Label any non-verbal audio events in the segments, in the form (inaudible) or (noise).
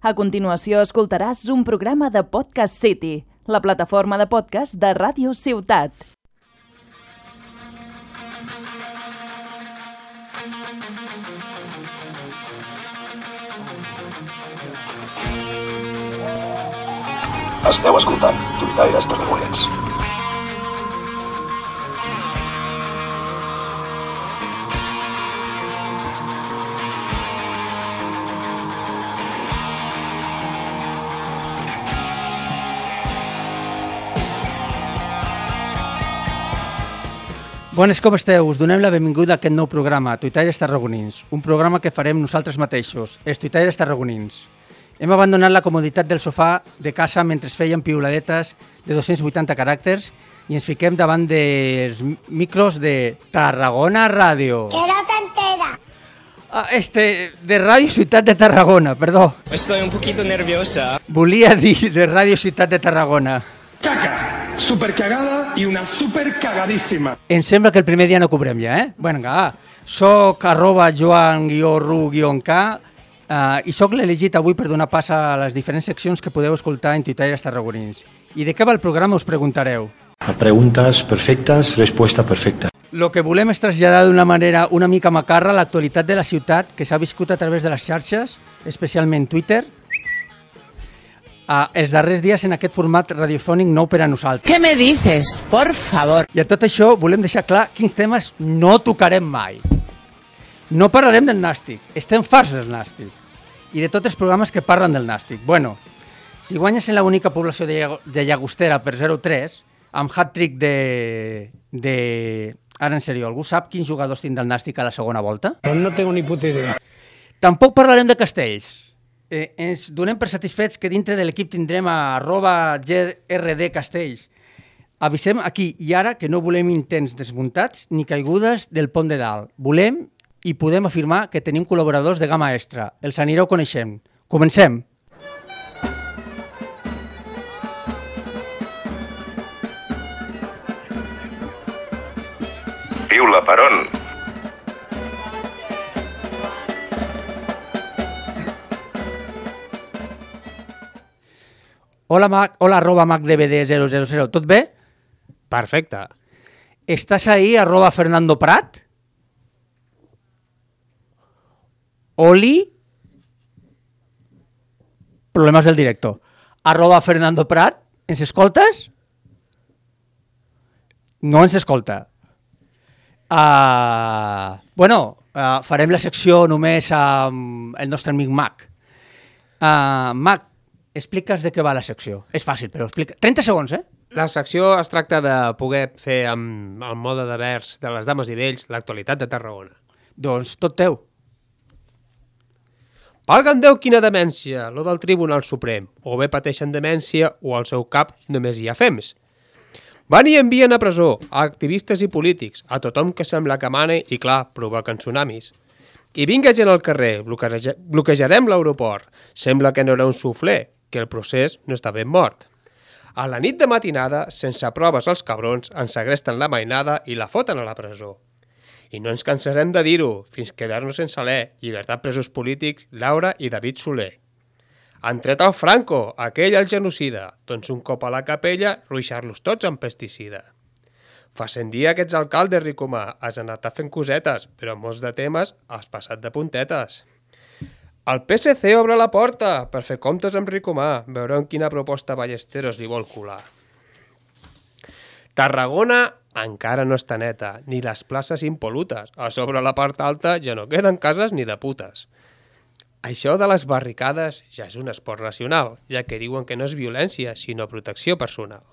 A continuació escoltaràs un programa de Podcast City, la plataforma de podcast de Ràdio Ciutat. Esteu escoltant Tuitaires Tarragonens. Bones, com esteu? Us donem la benvinguda a aquest nou programa, Tuitaires Tarragonins, un programa que farem nosaltres mateixos, els Tuitaires Tarragonins. Hem abandonat la comoditat del sofà de casa mentre fèiem piuladetes de 280 caràcters i ens fiquem davant dels micros de Tarragona Ràdio. Que no te entera. Ah, este, de Ràdio Ciutat de Tarragona, perdó. Estoy un poquito nerviosa. Volia dir de Ràdio Ciutat de Tarragona. Caca, super cagada y una super cagadísima. Em sembla que el primer dia no cobrem ja, eh? Bueno, va. Soc arroba joan-ru-k uh, i sóc l'elegit avui per donar pas a les diferents seccions que podeu escoltar en Tuitaires Tarragonins. I de què va el programa us preguntareu. A preguntas perfectas, respuesta perfecta. Lo que volem és traslladar d'una manera una mica macarra l'actualitat de la ciutat que s'ha viscut a través de les xarxes, especialment Twitter, uh, els darrers dies en aquest format radiofònic nou per a nosaltres. ¿Qué me dices? Por favor. I a tot això volem deixar clar quins temes no tocarem mai. No parlarem del nàstic, estem farts del nàstic. I de tots els programes que parlen del nàstic. Bueno, si guanyes en la única població de, Llago- de Llagostera per 0-3, amb hat-trick de, de... Ara, en sèrio, algú sap quins jugadors tindrà el nàstic a la segona volta? No tengo ni puta idea. Tampoc parlarem de castells. Eh, ens donem per satisfets que dintre de l'equip tindrem a arroba GRD Castells. Avisem aquí i ara que no volem intents desmuntats ni caigudes del pont de dalt. Volem i podem afirmar que tenim col·laboradors de gamma extra. Els anireu coneixent. Comencem. Piula per on? Hola, Mac, hola arroba MacDVD000. Tot bé? Perfecte. Estàs ahí, arroba Fernando Prat? Oli? Problemes del director. Arroba Fernando Prat? Ens escoltes? No ens escolta. Uh, bueno, uh, farem la secció només amb el nostre amic Mac. Uh, Mac, explica'ns de què va la secció. És fàcil, però explica... 30 segons, eh? La secció es tracta de poder fer amb el mode de vers de les dames i vells l'actualitat de Tarragona. Doncs tot teu. Valga'm Déu quina demència, lo del Tribunal Suprem. O bé pateixen demència o al seu cap només hi ha fems. Van i envien a presó a activistes i polítics, a tothom que sembla que mane i, clar, provoquen tsunamis. I vinga gent al carrer, bloqueja bloquejarem l'aeroport. Sembla que no era un sufler, que el procés no està ben mort. A la nit de matinada, sense proves els cabrons, ens segresten la mainada i la foten a la presó. I no ens cansarem de dir-ho, fins quedar-nos sense alè, llibertat presos polítics, Laura i David Soler. Han tret el Franco, aquell el genocida, doncs un cop a la capella, ruixar-los tots amb pesticida. Fa cent dia aquests alcaldes, Ricomà, has anat a fent cosetes, però en molts de temes has passat de puntetes. El PSC obre la porta per fer comptes amb Ricomà, veurem quina proposta Ballesteros li vol colar. Tarragona encara no està neta, ni les places impolutes. A sobre la part alta ja no queden cases ni de putes. Això de les barricades ja és un esport nacional, ja que diuen que no és violència, sinó protecció personal.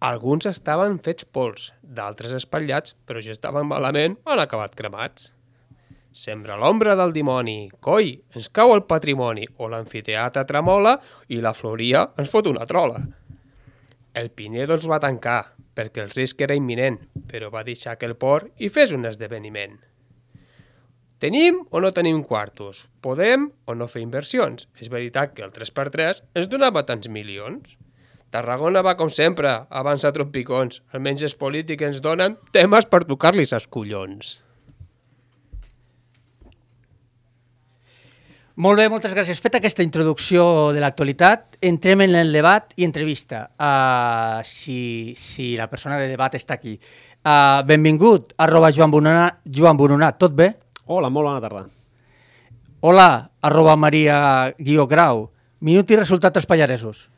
Alguns estaven fets pols, d'altres espatllats, però ja estaven malament, han acabat cremats. Sembra l'ombra del dimoni, coi, ens cau el patrimoni, o l'amfiteatre tremola i la floria ens fot una trola. El Pinedo els va tancar, perquè el risc era imminent, però va deixar que el port hi fes un esdeveniment. Tenim o no tenim quartos? Podem o no fer inversions? És veritat que el 3x3 ens donava tants milions. Tarragona va com sempre, abans a trompicons. Almenys els polítics ens donen temes per tocar-li els collons. Molt bé, moltes gràcies. Feta aquesta introducció de l'actualitat, entrem en el debat i entrevista, uh, si, si la persona de debat està aquí. Uh, benvingut, arroba Joan Bononat, Joan Bononat, tot bé? Hola, molt bona tarda. Hola, arroba Maria Guió Grau. Minut i resultat als pallaresos.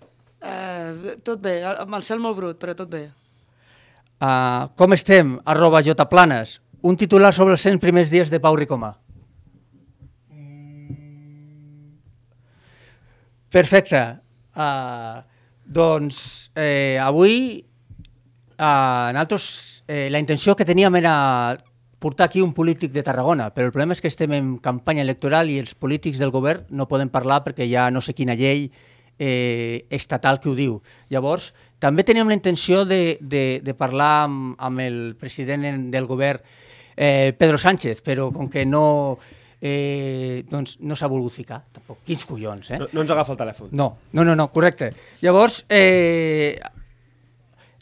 Eh, tot bé, amb el cel molt brut, però tot bé. Uh, com estem, arroba J Planes. Un titular sobre els 100 primers dies de Pau Ricomà. Perfecte. Uh, doncs eh, avui uh, nosaltres, eh, la intenció que teníem era portar aquí un polític de Tarragona, però el problema és que estem en campanya electoral i els polítics del govern no poden parlar perquè hi ha no sé quina llei eh, estatal que ho diu. Llavors, també teníem la intenció de, de, de parlar amb, amb el president del govern, eh, Pedro Sánchez, però com que no, eh, doncs no s'ha volgut ficar, tampoc. Quins collons, eh? No, no ens agafa el telèfon. No, no, no, no correcte. Llavors, eh,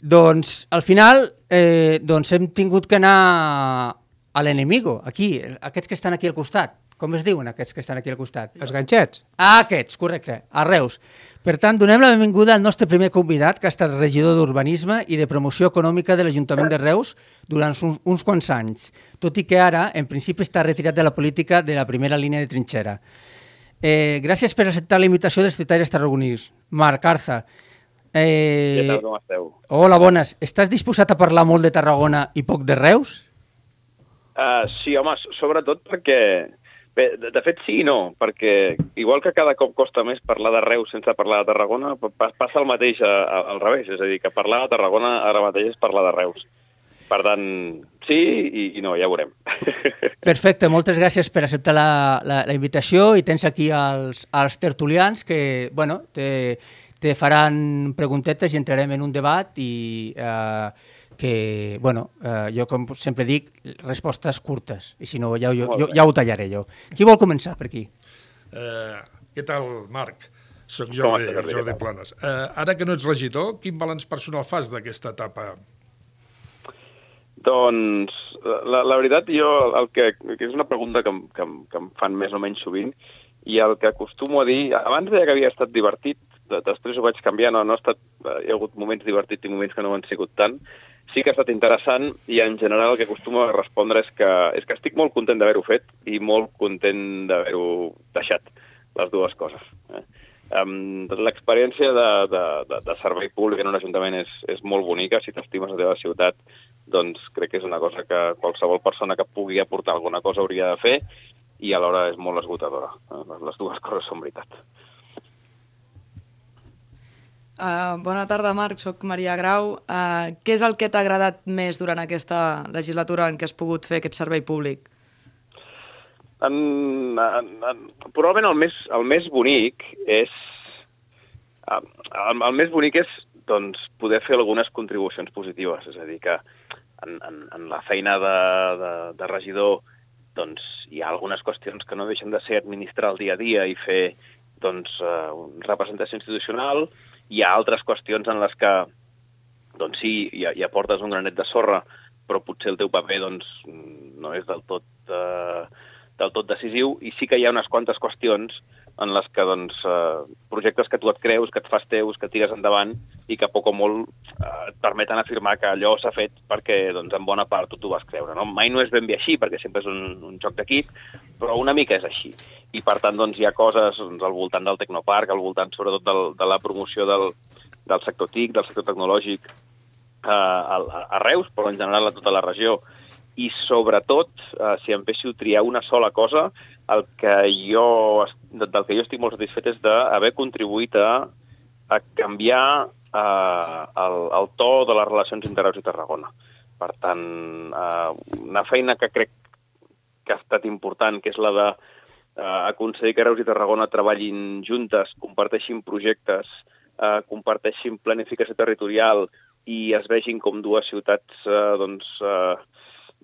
doncs, al final, eh, doncs hem tingut que anar a l'enemigo, aquí, aquests que estan aquí al costat. Com es diuen aquests que estan aquí al costat? Els ganxets. Ah, aquests, correcte, a Reus. Per tant, donem la benvinguda al nostre primer convidat, que ha estat regidor d'Urbanisme i de Promoció Econòmica de l'Ajuntament de Reus durant uns, uns quants anys, tot i que ara, en principi, està retirat de la política de la primera línia de trinxera. Eh, gràcies per acceptar la invitació dels ciutaires tarragonins. Marc Arza. Eh, Què tal, com esteu? Hola, bones. Estàs disposat a parlar molt de Tarragona i poc de Reus? Uh, sí, home, sobretot perquè... Bé, de, fet, sí i no, perquè igual que cada cop costa més parlar de Reus sense parlar de Tarragona, pa- passa el mateix a, a, al revés. És a dir, que parlar de Tarragona ara mateix és parlar de Reus. Per tant, sí i, i no, ja veurem. (laughs) Perfecte, moltes gràcies per acceptar la, la, la invitació i tens aquí els, els tertulians que, bueno, te, te faran preguntetes i entrarem en un debat i eh, que, bueno, eh, jo com sempre dic, respostes curtes, i si no ja, jo, jo, ja ho tallaré jo. Qui vol començar per aquí? Eh, què tal, Marc? Soc Jordi, estàs, Jordi? Planes. Eh, ara que no ets regidor, quin balanç personal fas d'aquesta etapa? Doncs, la, la veritat, jo, el que, que és una pregunta que, que, que em fan més o menys sovint, i el que acostumo a dir, abans deia que havia estat divertit, de- després ho vaig canviar, no, no ha estat, eh, hi ha hagut moments divertits i moments que no ho han sigut tant, sí que ha estat interessant i en general el que acostumo a respondre és que, és que estic molt content d'haver-ho fet i molt content d'haver-ho deixat, les dues coses. Eh? L'experiència de, de, de, de servei públic en un ajuntament és, és molt bonica, si t'estimes la teva ciutat, doncs crec que és una cosa que qualsevol persona que pugui aportar alguna cosa hauria de fer i alhora és molt esgotadora. Eh? Les dues coses són veritat. Uh, bona tarda, Marc, sóc Maria Grau. Uh, què és el que t'ha agradat més durant aquesta legislatura en què has pogut fer aquest servei públic? En, en, en, probablement el més, el més bonic és... El, el més bonic és doncs, poder fer algunes contribucions positives, és a dir, que en, en, en la feina de, de, de regidor doncs, hi ha algunes qüestions que no deixen de ser administrar el dia a dia i fer doncs, una representació institucional, hi ha altres qüestions en les que doncs sí, hi, hi aportes un granet de sorra, però potser el teu paper doncs, no és del tot, eh, del tot decisiu i sí que hi ha unes quantes qüestions en les que doncs, eh, projectes que tu et creus, que et fas teus, que tires endavant i que poc o molt eh, et permeten afirmar que allò s'ha fet perquè doncs, en bona part tu t'ho vas creure. No? Mai no és ben bé així, perquè sempre és un, un joc d'equip, però una mica és així. I per tant doncs, hi ha coses doncs, al voltant del Tecnoparc, al voltant sobretot del, de la promoció del, del sector TIC, del sector tecnològic, eh, a, a Reus, però en general a tota la regió. I sobretot, eh, si em féssiu triar una sola cosa, el que jo, del que jo estic molt satisfet és d'haver contribuït a, a canviar eh, el, el to de les relacions entre Reus i Tarragona. Per tant, eh, una feina que crec que ha estat important, que és la de eh, aconseguir que Reus i Tarragona treballin juntes, comparteixin projectes, eh, comparteixin planificació territorial i es vegin com dues ciutats eh, doncs, eh,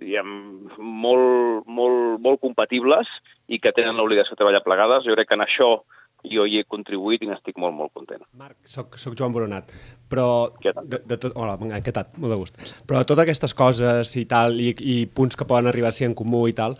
diguem, molt, molt, molt compatibles i que tenen l'obligació de treballar plegades. Jo crec que en això jo hi he contribuït i n'estic molt, molt content. Soc, soc Joan Boronat, però de, de tot, hola, què tal? Molt de gust. Però totes aquestes coses i tal, i, i punts que poden arribar a ser en comú i tal,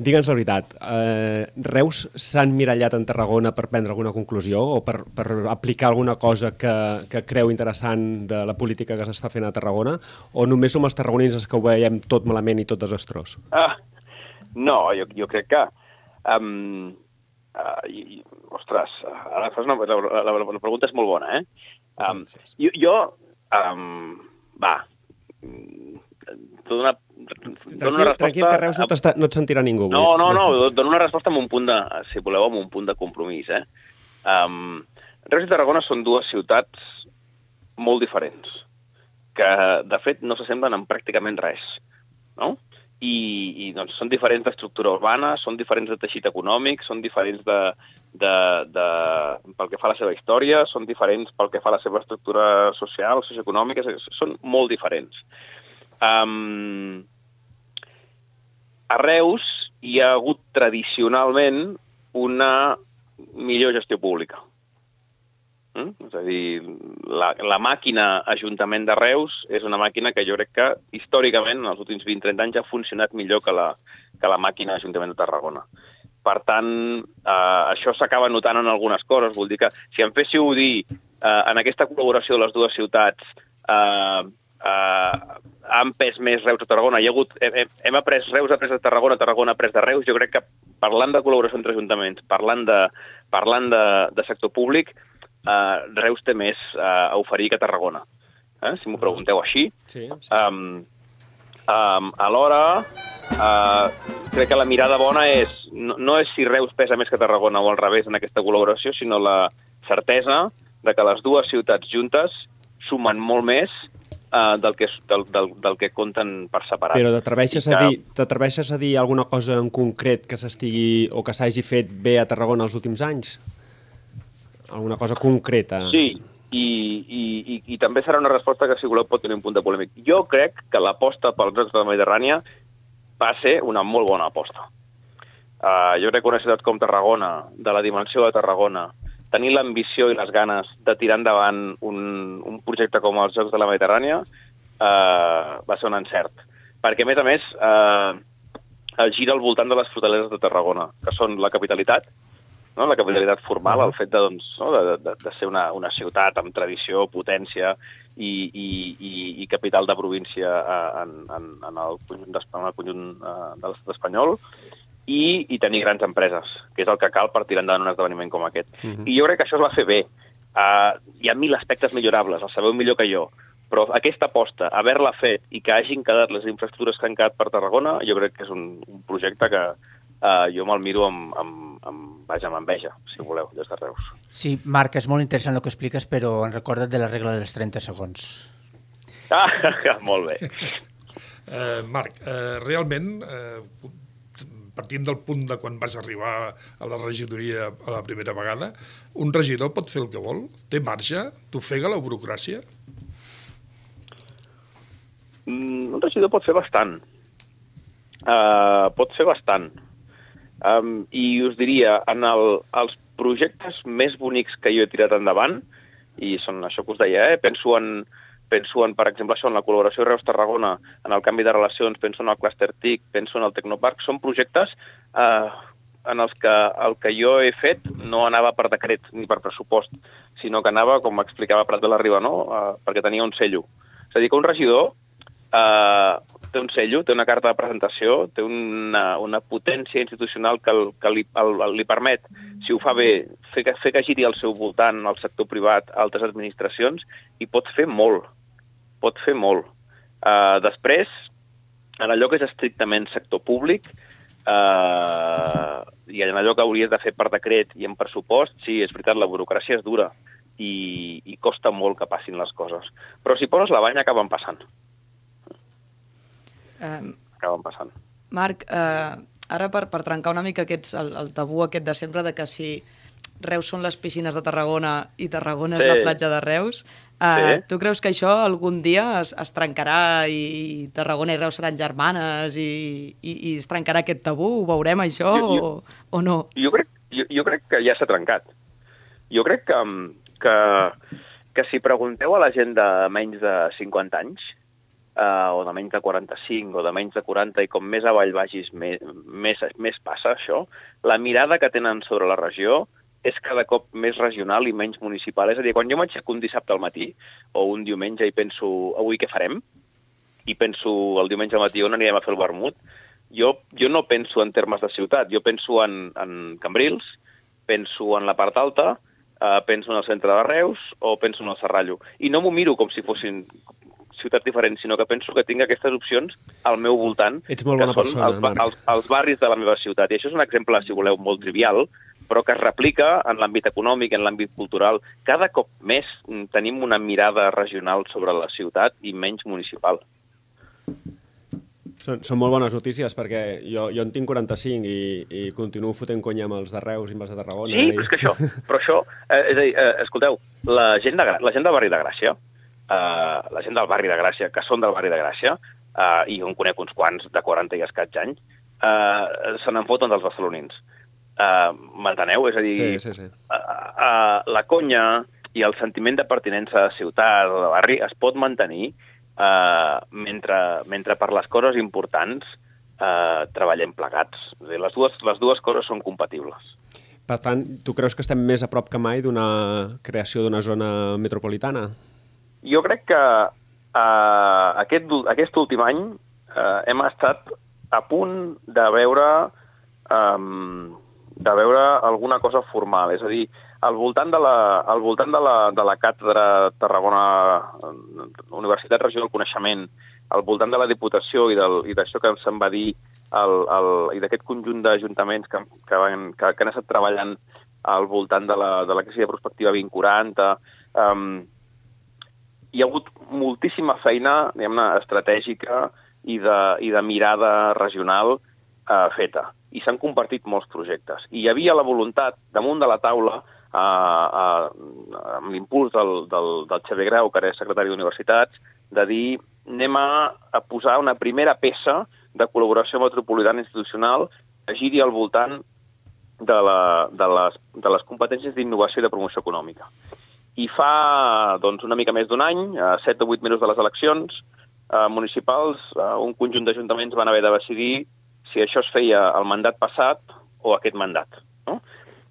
Digue'ns la veritat, eh, Reus s'ha emmirallat en Tarragona per prendre alguna conclusió o per, per aplicar alguna cosa que, que creu interessant de la política que s'està fent a Tarragona o només som els tarragonins els que ho veiem tot malament i tot desastrós? Ah, no, jo, jo crec que... Um, uh, i, i, ostres, ara fas una, la, la, la, la pregunta és molt bona, eh? Um, jo, jo um, va, dono una, dono una Tranquil, tranquil, que Reus no, t'està- no et sentirà ningú. avui. No, no, no, dono una resposta amb un punt de, si voleu, amb un punt de compromís, eh? Um, Reus i Tarragona són dues ciutats molt diferents, que, de fet, no s'assemblen en pràcticament res, no? I, i doncs, són diferents d'estructura urbana, són diferents de teixit econòmic, són diferents de, de, de, pel que fa a la seva història, són diferents pel que fa a la seva estructura social, socioeconòmica, són molt diferents. Um, a Reus hi ha hagut tradicionalment una millor gestió pública. Mm? És a dir, la, la màquina Ajuntament de Reus és una màquina que jo crec que històricament, en els últims 20-30 anys, ha funcionat millor que la, que la màquina Ajuntament de Tarragona. Per tant, eh, això s'acaba notant en algunes coses. Vull dir que si em féssiu dir eh, en aquesta col·laboració de les dues ciutats eh, eh, han pes més Reus a Tarragona, hi ha hagut, hem, hem après Reus ha après de Tarragona, Tarragona ha après de Reus, jo crec que parlant de col·laboració entre ajuntaments, parlant de, parlant de, de sector públic, eh, Reus té més eh, a oferir que Tarragona, eh, si m'ho pregunteu així. Sí, Um, um, alhora, uh, crec que la mirada bona és, no, no és si Reus pesa més que Tarragona o al revés en aquesta col·laboració, sinó la certesa de que les dues ciutats juntes sumen molt més uh, del, que, del, del, del que compten per separat. Però t'atreveixes a, dir, a dir alguna cosa en concret que s'estigui o que s'hagi fet bé a Tarragona els últims anys? Alguna cosa concreta? Sí, i, i, i, i també serà una resposta que, si voleu, pot tenir un punt de polèmic. Jo crec que l'aposta pels Jocs de la Mediterrània va ser una molt bona aposta. Uh, jo crec que una ciutat com Tarragona, de la dimensió de Tarragona, tenir l'ambició i les ganes de tirar endavant un, un projecte com els Jocs de la Mediterrània uh, va ser un encert. Perquè, a més a més, uh, gira al voltant de les fortaleses de Tarragona, que són la capitalitat, no? la capitalitat formal, el fet de, doncs, no? de, de, de ser una, una ciutat amb tradició, potència i, i, i, i capital de província eh, en, en, en el conjunt, en el conjunt eh, de l'estat espanyol i, i tenir grans empreses, que és el que cal per tirar endavant un esdeveniment com aquest. Mhm. I jo crec que això es va fer bé. Uh, hi ha mil aspectes millorables, el sabeu millor que jo, però aquesta aposta, haver-la fet i que hagin quedat les infraestructures que han quedat per Tarragona, jo crec que és un, un projecte que uh, jo me'l miro amb, amb, amb, vaja, amb enveja, si voleu, des de Reus. Sí, Marc, és molt interessant el que expliques, però en recorda't de la regla dels 30 segons. Ah, (laughs) molt bé. Eh, Marc, eh, realment, eh, partint del punt de quan vas arribar a la regidoria a la primera vegada, un regidor pot fer el que vol? Té marge? T'ofega la burocràcia? Mm, un regidor pot fer bastant. Uh, pot fer bastant. Um, I us diria, en el, els projectes més bonics que jo he tirat endavant, i són això que us deia, eh? penso, en, penso en, per exemple, això, en la col·laboració Reus-Tarragona, en el canvi de relacions, penso en el Cluster TIC, penso en el Tecnoparc, són projectes eh, en els que el que jo he fet no anava per decret ni per pressupost, sinó que anava, com explicava Prat de la Riba, no? eh, perquè tenia un cello. És a dir, que un regidor eh, té un cello, té una carta de presentació, té una, una potència institucional que, el, que li, el, li permet, si ho fa bé, fer que, fer que giri al seu voltant el sector privat, altres administracions, i pot fer molt, pot fer molt. Uh, després, en allò que és estrictament sector públic, uh, i en allò que hauries de fer per decret i en pressupost, sí, és veritat, la burocràcia és dura i, i costa molt que passin les coses. Però si poses la banya, acaben passant. Eh, Acaben passant. Marc, eh, ara per, per trencar una mica aquests, el, el tabú aquest de sempre de que si Reus són les piscines de Tarragona i Tarragona és Sí. la platja de Reus, eh, Sí. tu creus que això algun dia es, es trencarà i, i Tarragona i Reus seran germanes i, i, i es trencarà aquest tabú? Ho veurem això Jo- jo- o, o no? Jo crec, jo, jo crec que ja s'ha trencat. Jo crec que, que, que si pregunteu a la gent de menys de 50 anys, uh, o de menys de 45 o de menys de 40 i com més avall vagis més, més, més passa això, la mirada que tenen sobre la regió és cada cop més regional i menys municipal. És a dir, quan jo m'aixeco un dissabte al matí o un diumenge i penso avui què farem, i penso el diumenge al matí on anirem a fer el vermut, jo, jo no penso en termes de ciutat, jo penso en, en Cambrils, penso en la part alta, eh, penso en el centre de Reus o penso en el Serrallo. I no m'ho miro com si fossin ciutats diferents, sinó que penso que tinc aquestes opcions al meu voltant, Ets molt que bona són persona, els, Marc. els, els barris de la meva ciutat. I això és un exemple, si voleu, molt trivial, però que es replica en l'àmbit econòmic, en l'àmbit cultural. Cada cop més tenim una mirada regional sobre la ciutat i menys municipal. Són, són molt bones notícies perquè jo, jo en tinc 45 i, i continuo fotent conya amb els de Reus i amb els de Tarragona. Sí, i... però és que això, però això eh, és a dir, eh, escolteu, la gent, de, la gent del barri de Gràcia, eh, la gent del barri de Gràcia, que són del barri de Gràcia, eh, i jo en conec uns quants de 40 i escaig anys, eh, se n'en foten dels barcelonins. Eh, M'enteneu? És a dir, Sí, sí, sí. eh, eh, la conya i el sentiment de pertinença a la ciutat o de barri es pot mantenir eh, mentre, mentre per les coses importants eh, treballem plegats. És dir, les, dues, les dues coses són compatibles. Per tant, tu creus que estem més a prop que mai d'una creació d'una zona metropolitana? Jo crec que uh, aquest, aquest últim any uh, hem estat a punt de veure, um, de veure alguna cosa formal. És a dir, al voltant de la, al voltant de la, de la càtedra Tarragona eh, Universitat Regió del Coneixement, al voltant de la Diputació i del- i d'això que se'n va dir el, el, i d'aquest conjunt d'ajuntaments que, que, van, que, que han estat treballant al voltant de la, de la crisi de prospectiva 2040, um, hi ha hagut moltíssima feina estratègica i de, i de mirada regional eh, feta. I s'han compartit molts projectes. I hi havia la voluntat, damunt de la taula, eh, eh, amb l'impuls del, del, del Xavier Grau, que era secretari d'Universitats, de dir anem a, a posar una primera peça de col·laboració metropolitana institucional que giri al voltant de, la, de, les, de les competències d'innovació i de promoció econòmica. I fa doncs, una mica més d'un any, a 7 o 8 mesos de les eleccions eh, municipals, eh, un conjunt d'ajuntaments van haver de decidir si això es feia el mandat passat o aquest mandat. No?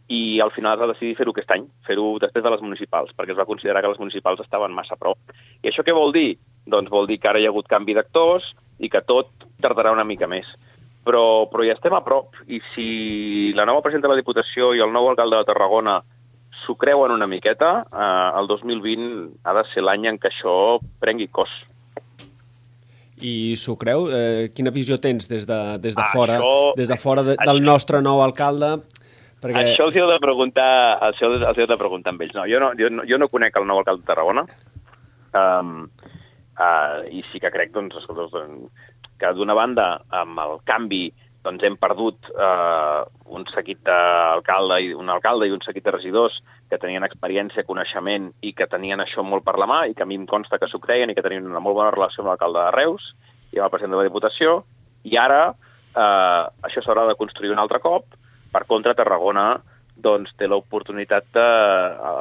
I al final es va decidir fer-ho aquest any, fer-ho després de les municipals, perquè es va considerar que les municipals estaven massa a prop. I això què vol dir? Doncs vol dir que ara hi ha hagut canvi d'actors i que tot tardarà una mica més. Però, però ja estem a prop, i si la nova presidenta de la Diputació i el nou alcalde de Tarragona s'ho creuen una miqueta, eh, el 2020 ha de ser l'any en què això prengui cos. I s'ho creu? Eh, quina visió tens des de, des de Ah, fora, això- des de fora de, del nostre nou alcalde? Perquè... Això els heu de preguntar, els heu, els heu de preguntar amb ells. No, jo, no, jo, no, jo no conec el nou alcalde de Tarragona, um, uh, i sí que crec doncs, escolta, doncs, que d'una banda, amb el canvi, doncs hem perdut uh, un seguit d'alcalde i un alcalde i un seguit de regidors que tenien experiència, coneixement i que tenien això molt per la mà i que a mi em consta que s'ho creien i que tenien una molt bona relació amb l'alcalde de Reus i amb el president de la Diputació, i ara eh, això s'haurà de construir un altre cop. Per contra, Tarragona doncs, té l'oportunitat de...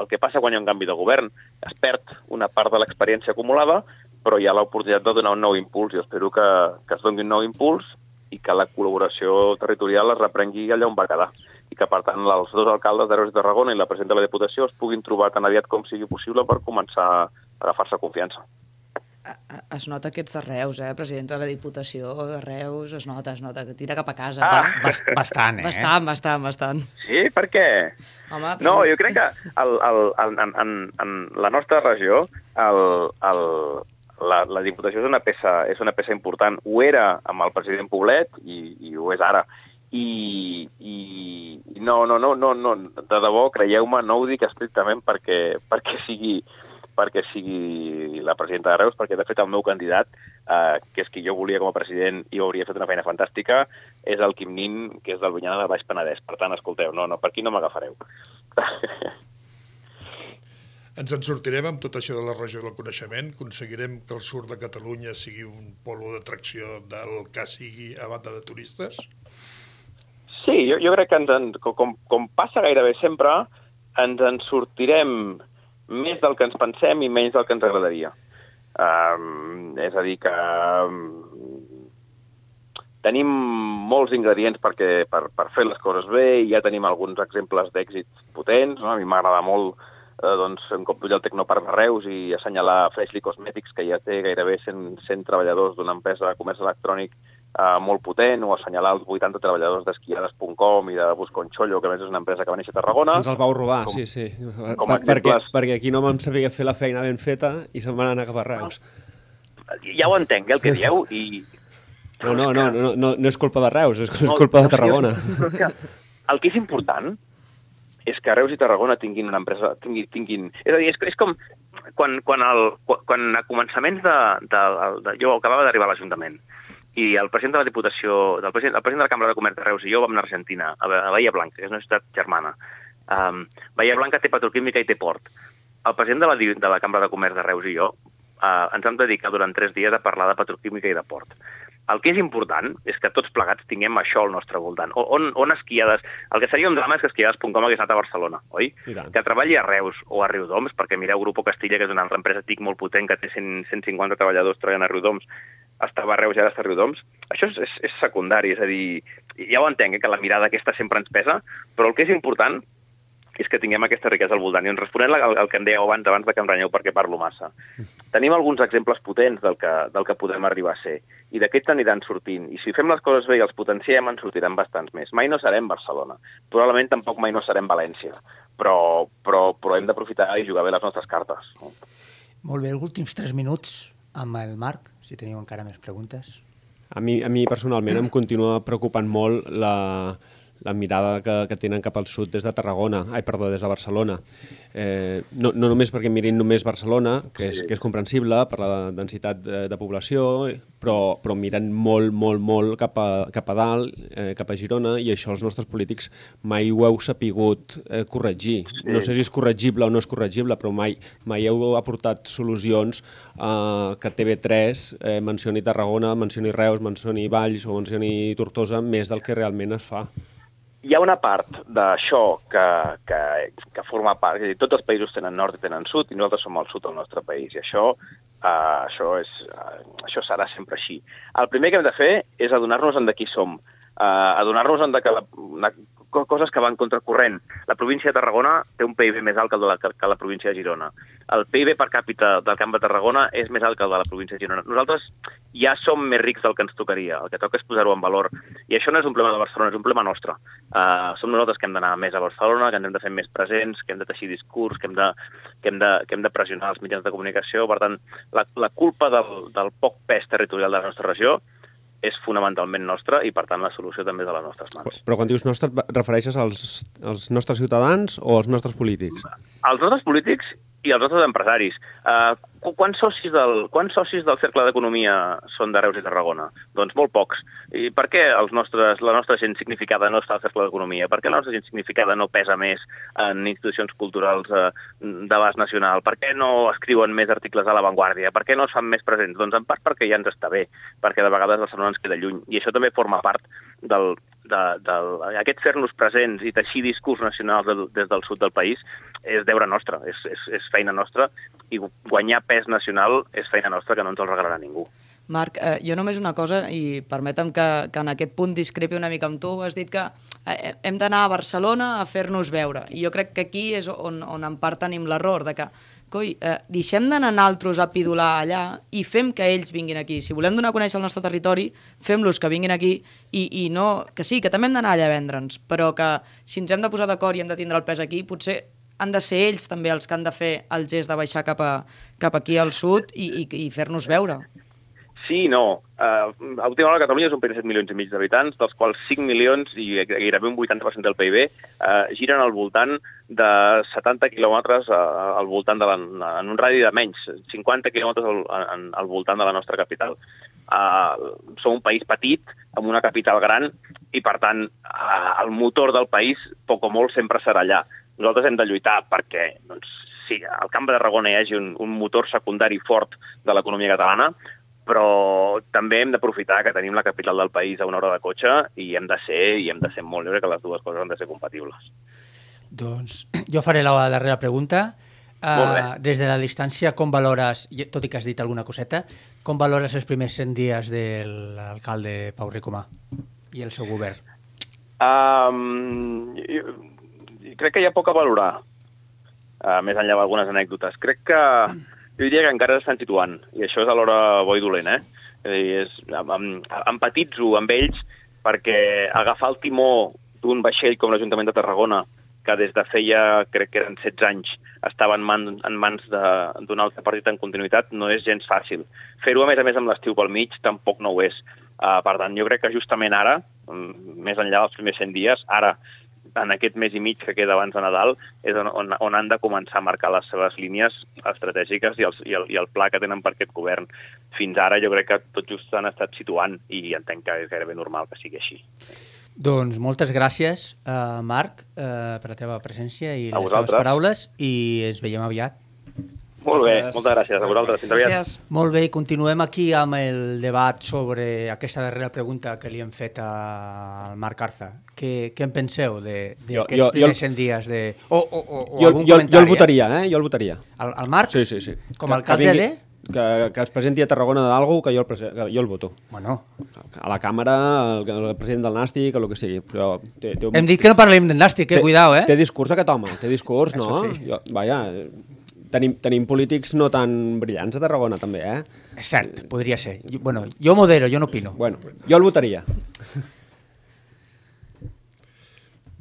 El que passa quan hi ha un canvi de govern, es perd una part de l'experiència acumulada, però hi ha l'oportunitat de donar un nou impuls. I espero que, que es doni un nou impuls i que la col·laboració territorial es reprengui allà on va quedar i que, per tant, els dos alcaldes de Reus i Tarragona i la presidenta de la Diputació es puguin trobar tan aviat com sigui possible per començar a agafar-se confiança. Es nota que ets de Reus, eh? Presidenta de la Diputació de Reus, es nota, es nota, que tira cap a casa. Ah. Bast bastant, eh? Bastant, bastant, bastant. Sí, per què? Home, No, jo crec que el, el, el, en, en, en la nostra regió el, el, la, la Diputació és una, peça, és una peça important. Ho era amb el president Poblet i, i ho és ara. I, i, no, no, no, no, no, de debò, creieu-me, no ho dic estrictament perquè, perquè sigui perquè sigui la presidenta de Reus, perquè de fet el meu candidat, eh, que és qui jo volia com a president i hauria fet una feina fantàstica, és el Quim Nin, que és del Bunyana de Baix Penedès. Per tant, escolteu, no, no, per aquí no m'agafareu. (laughs) Ens en sortirem amb tot això de la regió del coneixement, aconseguirem que el sud de Catalunya sigui un polo d'atracció del que sigui a banda de turistes? Sí, jo, jo crec que ens en, com, com passa gairebé sempre, ens en sortirem més del que ens pensem i menys del que ens agradaria. Um, és a dir, que um, tenim molts ingredients perquè, per, per fer les coses bé i ja tenim alguns exemples d'èxits potents. No? A mi m'agrada molt eh, doncs, un cop pujar el Tecnoparc de Reus i assenyalar Freshly Cosmetics, que ja té gairebé 100, 100 treballadors d'una empresa de comerç electrònic eh, molt potent, o assenyalar els 80 treballadors d'esquiades.com i de Busconchollo, que a més és una empresa que va néixer a Tarragona. Ens els vau robar, com, sí, sí. Com per, perquè, perquè aquí no vam saber fer la feina ben feta i se'n van anar cap a Reus. Ja ho entenc, eh, el que dieu, i No, no, no, no, no, no és culpa de Reus, és, és culpa de Tarragona. El que és important és que Reus i Tarragona tinguin una empresa, tinguin, tinguin... És a dir, és, és com quan, quan, el, quan a començaments de, de, de, jo acabava d'arribar a l'Ajuntament i el president de la Diputació, del president, el president de la Cambra de Comerç de Reus i jo vam anar a Argentina, a, a Bahia Blanca, que és una ciutat germana. Um, Bahia Blanca té petroquímica i té port. El president de la, de la Cambra de Comerç de Reus i jo uh, ens vam dedicar durant tres dies a parlar de petroquímica i de port. El que és important és que tots plegats tinguem això al nostre voltant. O, on, on esquiades... El que seria un drama és que esquiades.com hagués anat a Barcelona, oi? Que treballi a Reus o a Riudoms, perquè mireu Grupo Castilla, que és una altra empresa TIC molt potent, que té 100, 150 treballadors treballant a Riudoms, estava a Reus i ara està a Riudoms. Això és, és, és secundari, és a dir, ja ho entenc, eh, que la mirada aquesta sempre ens pesa, però el que és important és que tinguem aquesta riquesa al voltant. I en responent al, al que em dèieu abans, abans de que em renyeu perquè parlo massa, tenim alguns exemples potents del que, del que podem arribar a ser, i d'aquests aniran sortint. I si fem les coses bé i els potenciem, en sortiran bastants més. Mai no serem Barcelona. Probablement tampoc mai no serem València. Però, però, però hem d'aprofitar i jugar bé les nostres cartes. No? Molt bé, els últims tres minuts amb el Marc, si teniu encara més preguntes. A mi, a mi personalment em continua preocupant molt la, la mirada que, que tenen cap al sud des de Tarragona, ai, perdó, des de Barcelona. Eh, no, no només perquè mirin només Barcelona, que és, que és comprensible per la densitat de, de població, però, però miren molt, molt, molt cap a, cap a dalt, eh, cap a Girona, i això els nostres polítics mai ho heu sapigut eh, corregir. No sé si és corregible o no és corregible, però mai, mai heu aportat solucions eh, que TV3 eh, mencioni Tarragona, mencioni Reus, mencioni Valls o mencioni Tortosa més del que realment es fa hi ha una part d'això que, que, que forma part, és dir, tots els països tenen nord i tenen sud, i nosaltres som al sud del nostre país, i això, uh, això, és, uh, això serà sempre així. El primer que hem de fer és adonar-nos de qui som, uh, adonar-nos de que la, coses que van contracorrent. La província de Tarragona té un PIB més alt que, la, que, la província de Girona. El PIB per càpita del Camp de Tarragona és més alt que el de la província de Girona. Nosaltres ja som més rics del que ens tocaria. El que toca és posar-ho en valor. I això no és un problema de Barcelona, és un problema nostre. Uh, som nosaltres que hem d'anar més a Barcelona, que hem de fer més presents, que hem de teixir discurs, que hem de, que hem de, que hem de pressionar els mitjans de comunicació. Per tant, la, la culpa del, del poc pes territorial de la nostra regió és fonamentalment nostra i, per tant, la solució també és a les nostres mans. Però quan dius nostre, et refereixes als, als nostres ciutadans o als nostres polítics? Els nostres polítics i els nostres empresaris. Uh, quants, socis del, quants socis del Cercle d'Economia són de Reus i Tarragona? Doncs molt pocs. I per què els nostres, la nostra gent significada no està al Cercle d'Economia? Per què la nostra gent significada no pesa més en institucions culturals uh, d'abast nacional? Per què no escriuen més articles a l'avantguàrdia? Per què no es fan més presents? Doncs en part perquè ja ens està bé, perquè de vegades Barcelona ens queda lluny. I això també forma part del, de, de, aquest fer-nos presents i teixir discurs nacionals de, des del sud del país és deure nostre, és, és, és feina nostra i guanyar pes nacional és feina nostra que no ens el regalarà ningú. Marc, eh, jo només una cosa, i permetem que, que en aquest punt discrepi una mica amb tu, has dit que eh, hem d'anar a Barcelona a fer-nos veure, i jo crec que aquí és on, on en part tenim l'error, de que coi, eh, deixem d'anar naltros a pidular allà i fem que ells vinguin aquí. Si volem donar a conèixer el nostre territori, fem-los que vinguin aquí i, i no... Que sí, que també hem d'anar allà a vendre'ns, però que si ens hem de posar d'acord i hem de tindre el pes aquí, potser han de ser ells també els que han de fer el gest de baixar cap, a, cap aquí al sud i, i, i fer-nos veure. Sí i no. Uh, a última hora Catalunya és un país de 7 milions i mig d'habitants, dels quals 5 milions i gairebé un 80% del PIB uh, giren al voltant de 70 quilòmetres uh, al voltant de la, en un radi de menys, 50 quilòmetres al, al, al voltant de la nostra capital. Uh, som un país petit, amb una capital gran, i per tant uh, el motor del país, poc o molt, sempre serà allà. Nosaltres hem de lluitar perquè doncs, sí, al Camp de Tarragona hi hagi un, un motor secundari fort de l'economia catalana, però també hem d'aprofitar que tenim la capital del país a una hora de cotxe i hem de ser i hem de ser molt lliure que les dues coses han de ser compatibles. Doncs (clears throat) jo faré la darrera pregunta. Uh, des de la distància, com valores, tot i que has dit alguna coseta, com valores els primers 100 dies de l'alcalde Pau Ricomà i el seu govern? Um, jo, crec que hi ha poc a valorar, uh, més enllà d'algunes anècdotes. Crec que jo diria que encara s'estan situant, i això és alhora bo i dolent, eh? És em, em, empatitzo amb ells perquè agafar el timó d'un vaixell com l'Ajuntament de Tarragona, que des de feia, crec que eren 16 anys, estava en, man, en mans d'un altre partit en continuïtat, no és gens fàcil. Fer-ho, a més a més, amb l'estiu pel mig, tampoc no ho és. Uh, per tant, jo crec que justament ara, mm, més enllà dels primers 100 dies, ara, en aquest mes i mig que queda abans de Nadal, és on, on, on han de començar a marcar les seves línies estratègiques i, els, i, el, i el pla que tenen per aquest govern. Fins ara jo crec que tot just s'han estat situant i entenc que és gairebé normal que sigui així. Doncs moltes gràcies, uh, Marc, uh, per la teva presència i A les teves vosaltres. paraules i ens veiem aviat. Molt bé, moltes gràcies a vosaltres. Fins aviat. Gràcies. Molt bé, continuem aquí amb el debat sobre aquesta darrera pregunta que li hem fet al Marc Arza. Què, què en penseu de- Jo- d'aquests jo- jo- primers 100 dies? De... O, o, o, o Jo, algun jo, jo comentari? el votaria, eh? Jo el votaria. El, el Marc? Sí, sí, sí. Com a alcalde que vingui- de? Que, que es presenti a Tarragona d'algú que jo el, prese- que jo el voto. Bueno. A la càmera, el, el president del Nàstic, o el que sigui. Però té, té un... Hem dit que no parlem de nàstic, eh? Té- Cuidao, eh? Té discurs aquest home, té discurs, no? sí. Jo, vaja, tenim, tenim polítics no tan brillants a Tarragona, també, eh? És cert, podria ser. Jo, bueno, jo modero, jo no opino. Bueno, jo el votaria.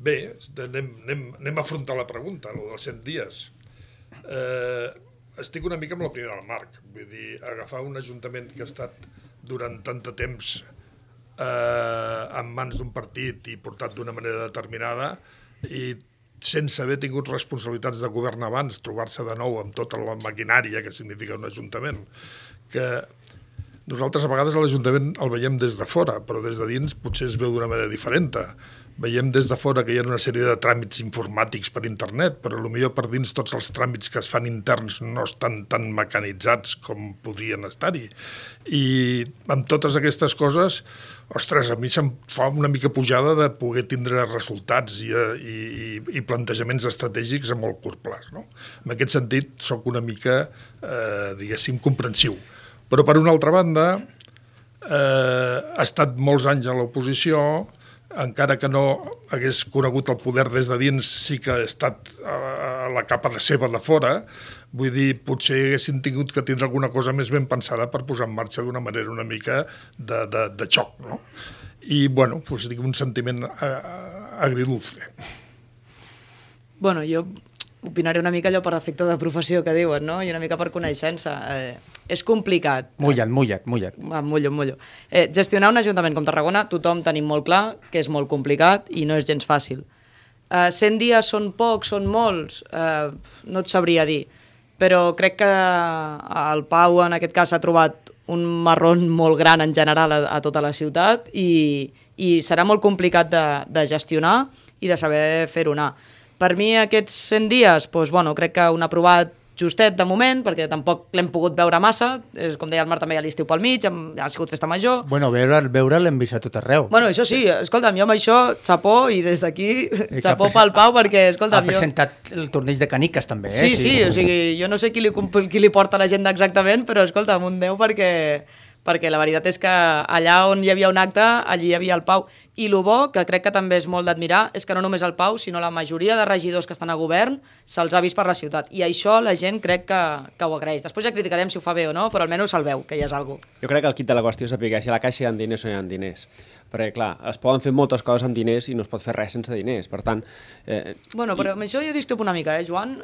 Bé, anem, anem, anem a afrontar la pregunta, el dels 100 dies. Eh, estic una mica amb l'opinió del Marc. Vull dir, agafar un ajuntament que ha estat durant tant de temps eh, en mans d'un partit i portat d'una manera determinada i sense haver tingut responsabilitats de govern abans, trobar-se de nou amb tota la maquinària que significa un ajuntament, que nosaltres a vegades l'Ajuntament el veiem des de fora, però des de dins potser es veu d'una manera diferent. Veiem des de fora que hi ha una sèrie de tràmits informàtics per internet, però potser per dins tots els tràmits que es fan interns no estan tan mecanitzats com podrien estar-hi. I amb totes aquestes coses, ostres, a mi se'm fa una mica pujada de poder tindre resultats i, i, i, i plantejaments estratègics a molt curt plaç. No? En aquest sentit, sóc una mica, eh, diguéssim, comprensiu. Però, per una altra banda, eh, ha estat molts anys a l'oposició, encara que no hagués conegut el poder des de dins, sí que ha estat a la capa de seva de fora, vull dir, potser haguessin tingut que tindre alguna cosa més ben pensada per posar en marxa d'una manera una mica de, de, de xoc, no? I, bueno, doncs, dic, un sentiment eh, agridulce. Bueno, jo opinaré una mica allò per efecte de professió que diuen, no? I una mica per coneixença. Eh, és complicat. Mulla't, mulla't, mulla't. Va, mullo, mullo. Eh, gestionar un ajuntament com Tarragona, tothom tenim molt clar que és molt complicat i no és gens fàcil. Eh, 100 dies són pocs, són molts? Eh, no et sabria dir. Però crec que el Pau, en aquest cas, ha trobat un marrón molt gran en general a, a tota la ciutat i, i serà molt complicat de, de gestionar i de saber fer-ho anar. Per mi aquests 100 dies, doncs, bueno, crec que un aprovat justet de moment, perquè tampoc l'hem pogut veure massa, és, com deia el Marc també ha l'estiu pel mig, hem, ha sigut festa major, Bueno, veure, veure l'hem vist a tot arreu. Bueno, això sí, escolta'm, jo amb això, xapó, i des d'aquí, (laughs) xapó ha pel Pau, perquè, Ha escolta'm, jo... presentat el torneig de caniques, també, eh? Sí, sí, o sigui, jo no sé qui li, qui li porta l'agenda exactament, però escolta'm, un 10 perquè, perquè la veritat és que allà on hi havia un acte, allí hi havia el Pau. I el bo, que crec que també és molt d'admirar, és que no només el Pau, sinó la majoria de regidors que estan a govern se'ls ha vist per la ciutat. I això la gent crec que, que ho agraeix. Després ja criticarem si ho fa bé o no, però almenys se'l veu, que ja és algo. Jo crec que el kit de la qüestió és saber si a la caixa hi ha diners o hi ha diners. Perquè, clar, es poden fer moltes coses amb diners i no es pot fer res sense diners. Per tant, eh, Bueno, però amb això jo discrepo una mica, eh, Joan?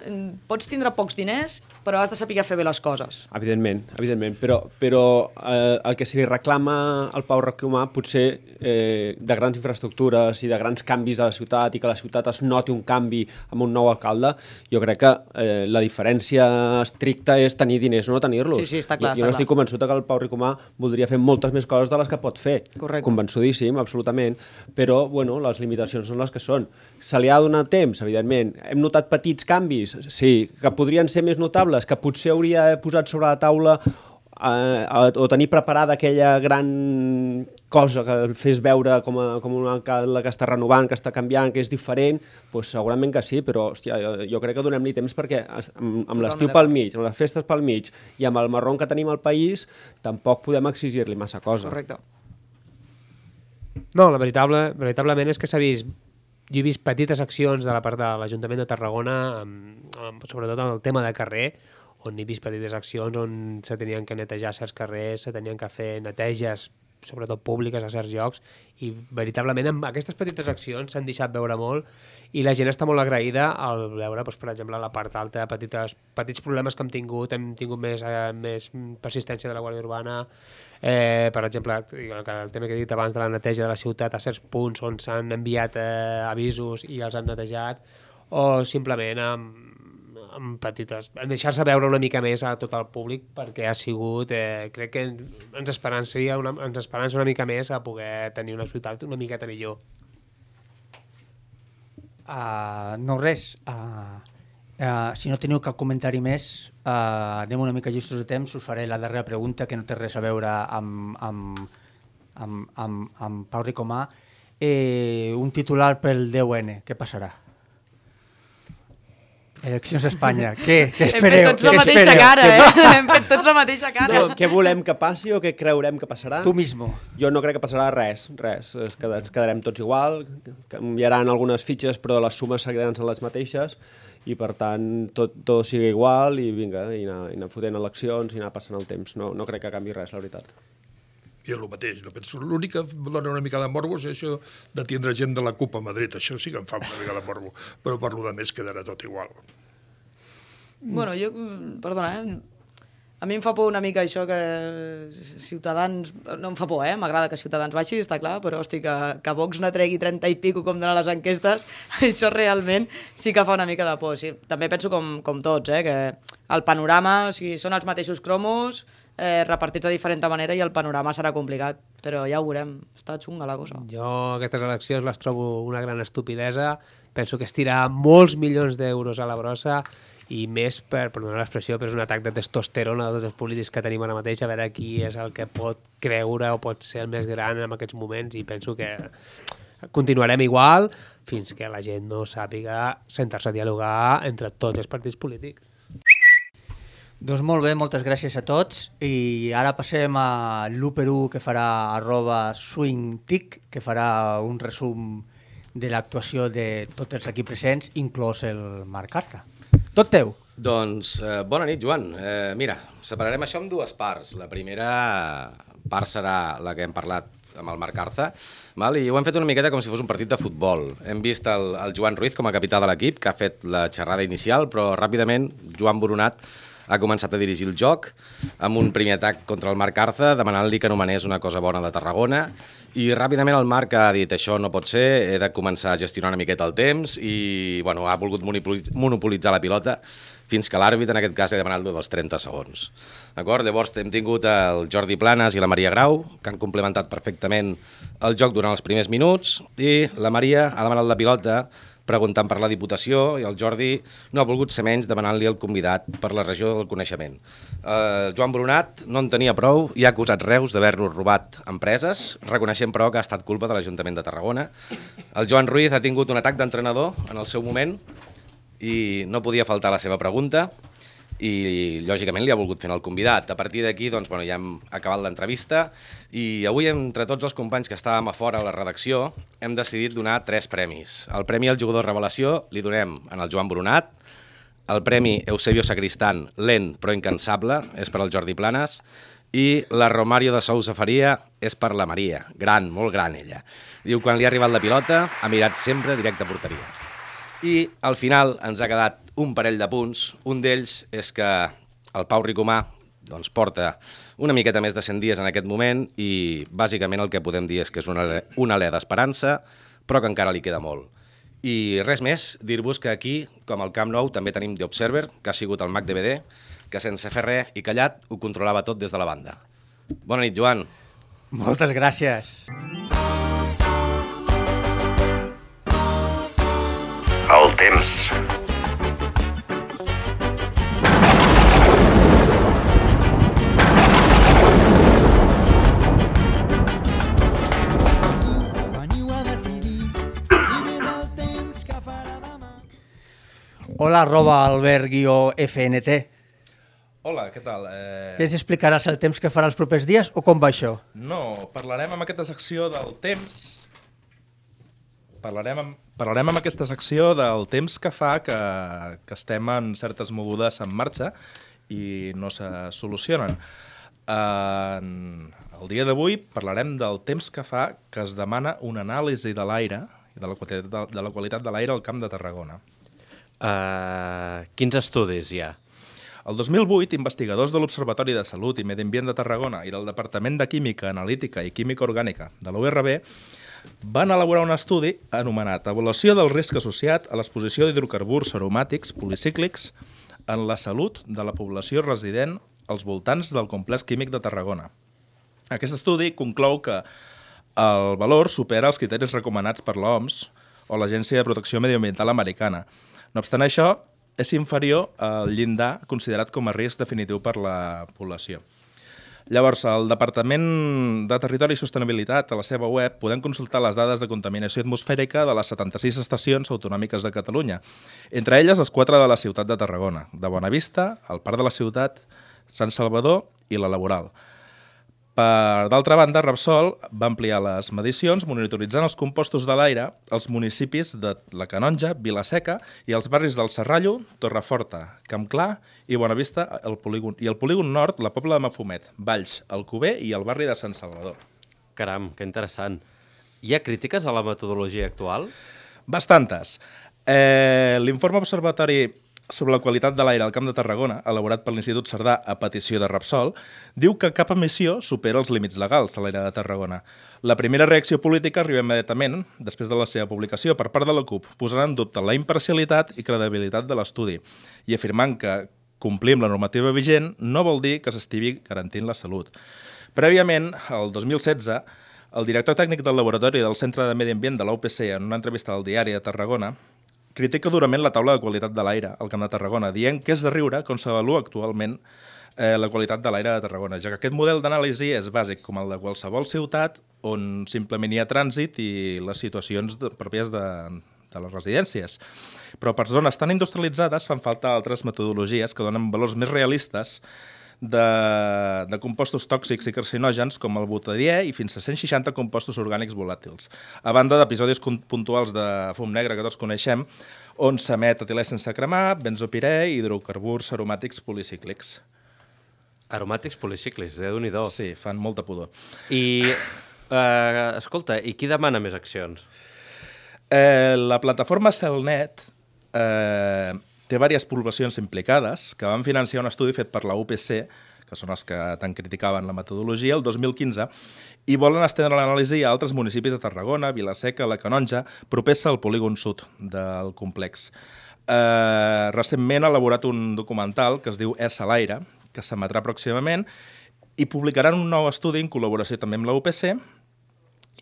Pots tindre pocs diners, però has de saber fer bé les coses. evidentment, evidentment, però, però eh, el que se li reclama al Pau Racumà potser eh, de grans infraestructures i de grans canvis a la ciutat i que la ciutat es noti un canvi amb un nou alcalde, jo crec que eh, la diferència estricta és tenir diners o no tenir-los. Sí, sí, està clar, Jo, jo està estic clar. convençut que el Pau Ricomà voldria fer moltes més coses de les que pot fer. Correcte. Convençudíssim, absolutament, però bueno, les limitacions són les que són. Se li ha donat temps, evidentment. Hem notat petits canvis, sí, que podrien ser més notables, que potser hauria posat sobre la taula eh, o tenir preparada aquella gran cosa que el fes veure com, a, com un alcalde que està renovant, que està canviant, que és diferent, doncs segurament que sí, però hòstia, jo, jo crec que donem-li temps perquè es- amb, amb l'estiu pel mig, amb les festes pel mig i amb el marrón que tenim al país, tampoc podem exigir-li massa cosa. Correcte. No, la veritable, veritablement és que s'ha vist jo he vist petites accions de la part de l'Ajuntament de Tarragona, amb, amb, sobretot en el tema de carrer, on he vist petites accions on se tenien que netejar certs carrers, se tenien que fer neteges sobretot públiques a certs llocs i veritablement amb aquestes petites accions s'han deixat veure molt i la gent està molt agraïda al veure, doncs, per exemple, la part alta, petites, petits problemes que hem tingut, hem tingut més, eh, més persistència de la Guàrdia Urbana, eh, per exemple, el tema que he dit abans de la neteja de la ciutat a certs punts on s'han enviat eh, avisos i els han netejat, o simplement amb, amb petites... Deixar-se veure una mica més a tot el públic perquè ha sigut... Eh, crec que ens esperança una, ens esperança una mica més a poder tenir una ciutat una miqueta millor. Uh, no res. Uh, uh, si no teniu cap comentari més, uh, anem una mica justos de temps, us faré la darrera pregunta que no té res a veure amb, amb, amb, amb, amb Pau Ricomà. Eh, un titular pel 10N, què passarà? Eleccions a (laughs) Espanya. Què, què espereu? Hem fet tots la mateixa espereu? cara, eh? Hem fet tots la mateixa cara. No, què volem que passi o què creurem que passarà? Tu mismo. Jo no crec que passarà res, res. Es queda- ens quedarem tots igual, canviaran algunes fitxes però les sumes seguiran sent les mateixes i per tant tot, tot sigui igual i vinga, i anar, i anar fotent eleccions i anar passant el temps. No, no crec que canvi res, la veritat. I és el mateix, no penso. L'únic que em dona una mica de morbo és això de tindre gent de la CUP a Madrid. Això sí que em fa una mica de morbo, però per lo de més quedarà tot igual. Bueno, jo, perdona, eh? A mi em fa por una mica això que Ciutadans... No em fa por, eh? M'agrada que Ciutadans baixi, està clar, però, hosti, que, que Vox ne tregui 30 i pico com donen les enquestes, (laughs) això realment sí que fa una mica de por. Sí, també penso com, com tots, eh? Que el panorama, o sigui, són els mateixos cromos, eh, repartits de diferent manera i el panorama serà complicat, però ja ho veurem. Està xunga la cosa. Jo aquestes eleccions les trobo una gran estupidesa. Penso que es molts milions d'euros a la brossa i més per, per donar l'expressió, per un atac de testosterona de tots els polítics que tenim ara mateix, a veure qui és el que pot creure o pot ser el més gran en aquests moments i penso que continuarem igual fins que la gent no sàpiga sentar-se a dialogar entre tots els partits polítics. Doncs molt bé, moltes gràcies a tots i ara passem a l'1 que farà arroba swingtic, que farà un resum de l'actuació de tots els aquí presents, inclòs el Marc Arta. Tot teu. Doncs eh, bona nit, Joan. Eh, mira, separarem això en dues parts. La primera part serà la que hem parlat amb el Marc Arza, val? i ho hem fet una miqueta com si fos un partit de futbol. Hem vist el, el Joan Ruiz com a capità de l'equip, que ha fet la xerrada inicial, però ràpidament Joan Boronat ha començat a dirigir el joc amb un primer atac contra el Marc Arza, demanant-li que anomenés una cosa bona de Tarragona, i ràpidament el Marc ha dit això no pot ser, he de començar a gestionar una miqueta el temps, i bueno, ha volgut monopolitz- monopolitzar la pilota fins que l'àrbit, en aquest cas, ha demanat dels 30 segons. D'acord? Llavors hem tingut el Jordi Planes i la Maria Grau, que han complementat perfectament el joc durant els primers minuts, i la Maria ha demanat la pilota preguntant per la Diputació i el Jordi no ha volgut ser menys demanant-li el convidat per la regió del coneixement. Eh, Joan Brunat no en tenia prou i ha acusat Reus d'haver-los robat empreses, reconeixent però que ha estat culpa de l'Ajuntament de Tarragona. El Joan Ruiz ha tingut un atac d'entrenador en el seu moment i no podia faltar la seva pregunta i lògicament li ha volgut fer el convidat. A partir d'aquí doncs, bueno, ja hem acabat l'entrevista i avui entre tots els companys que estàvem a fora a la redacció hem decidit donar tres premis. El premi al jugador revelació li donem en el Joan Brunat, el premi Eusebio Sacristán, lent però incansable, és per al Jordi Planes, i la Romario de Sousa Faria és per la Maria, gran, molt gran ella. Diu, quan li ha arribat la pilota, ha mirat sempre directe a porteria. I al final ens ha quedat un parell de punts. Un d'ells és que el Pau Ricomà doncs, porta una miqueta més de 100 dies en aquest moment i bàsicament el que podem dir és que és una, una alè d'esperança, però que encara li queda molt. I res més, dir-vos que aquí, com al Camp Nou, també tenim The Observer, que ha sigut el Mac DVD, que sense fer res i callat ho controlava tot des de la banda. Bona nit, Joan. Moltes gràcies. El temps. Hola, arroba albert-fnt. Hola, què tal? Eh... Què ens explicaràs el temps que farà els propers dies o com va això? No, parlarem amb aquesta secció del temps... Parlarem amb, parlarem amb aquesta secció del temps que fa que, que estem en certes mogudes en marxa i no se solucionen. En el dia d'avui parlarem del temps que fa que es demana una anàlisi de l'aire i de la qualitat de, de, la qualitat de l'aire al Camp de Tarragona. Uh, quins estudis hi ha? El 2008, investigadors de l'Observatori de Salut i Medi Ambient de Tarragona i del Departament de Química Analítica i Química Orgànica de l'URB van elaborar un estudi anomenat Avaluació del risc associat a l'exposició d'hidrocarburs aromàtics policíclics en la salut de la població resident als voltants del complex químic de Tarragona. Aquest estudi conclou que el valor supera els criteris recomanats per l'OMS o l'Agència de Protecció Mediambiental Americana. No obstant això, és inferior al llindar considerat com a risc definitiu per la població. Llavors, al Departament de Territori i Sostenibilitat, a la seva web, podem consultar les dades de contaminació atmosfèrica de les 76 estacions autonòmiques de Catalunya, entre elles les quatre de la ciutat de Tarragona, de Bonavista, el Parc de la Ciutat, Sant Salvador i la Laboral. Per d'altra banda, Repsol va ampliar les medicions monitoritzant els compostos de l'aire als municipis de la Canonja, Vilaseca i els barris del Serrallo, Torreforta, Campclar i Bonavista el polígon, i el polígon nord, la Pobla de Mafumet, Valls, Alcover i el barri de Sant Salvador. Caram, que interessant. Hi ha crítiques a la metodologia actual? Bastantes. Eh, L'informe observatori sobre la qualitat de l'aire al Camp de Tarragona, elaborat per l'Institut Cerdà a petició de Repsol, diu que cap emissió supera els límits legals a l'aire de Tarragona. La primera reacció política arriba immediatament, després de la seva publicació per part de la CUP, posant en dubte la imparcialitat i credibilitat de l'estudi i afirmant que complir amb la normativa vigent no vol dir que s'estigui garantint la salut. Prèviament, el 2016, el director tècnic del laboratori del Centre de Medi Ambient de l'UPC, en una entrevista al diari de Tarragona, critica durament la taula de qualitat de l'aire al Camp de Tarragona, dient que és de riure com s'avalua actualment eh, la qualitat de l'aire de Tarragona, ja que aquest model d'anàlisi és bàsic com el de qualsevol ciutat on simplement hi ha trànsit i les situacions de, pròpies de, de les residències. Però per zones tan industrialitzades fan falta altres metodologies que donen valors més realistes de, de compostos tòxics i carcinògens com el butadiè i fins a 160 compostos orgànics volàtils. A banda d'episodis puntuals de fum negre que tots coneixem, on s'emet etilè sense cremar, benzopirè i hidrocarburs aromàtics policíclics. Aromàtics policíclics, déu nhi Sí, fan molta pudor. I, eh, escolta, i qui demana més accions? Eh, la plataforma Celnet eh, té diverses poblacions implicades que van financiar un estudi fet per la UPC, que són els que tant criticaven la metodologia, el 2015, i volen estendre l'anàlisi a altres municipis de Tarragona, Vilaseca, la Canonja, propers al polígon sud del complex. Eh, recentment ha elaborat un documental que es diu És a l'aire, que s'emetrà pròximament, i publicaran un nou estudi en col·laboració també amb la UPC,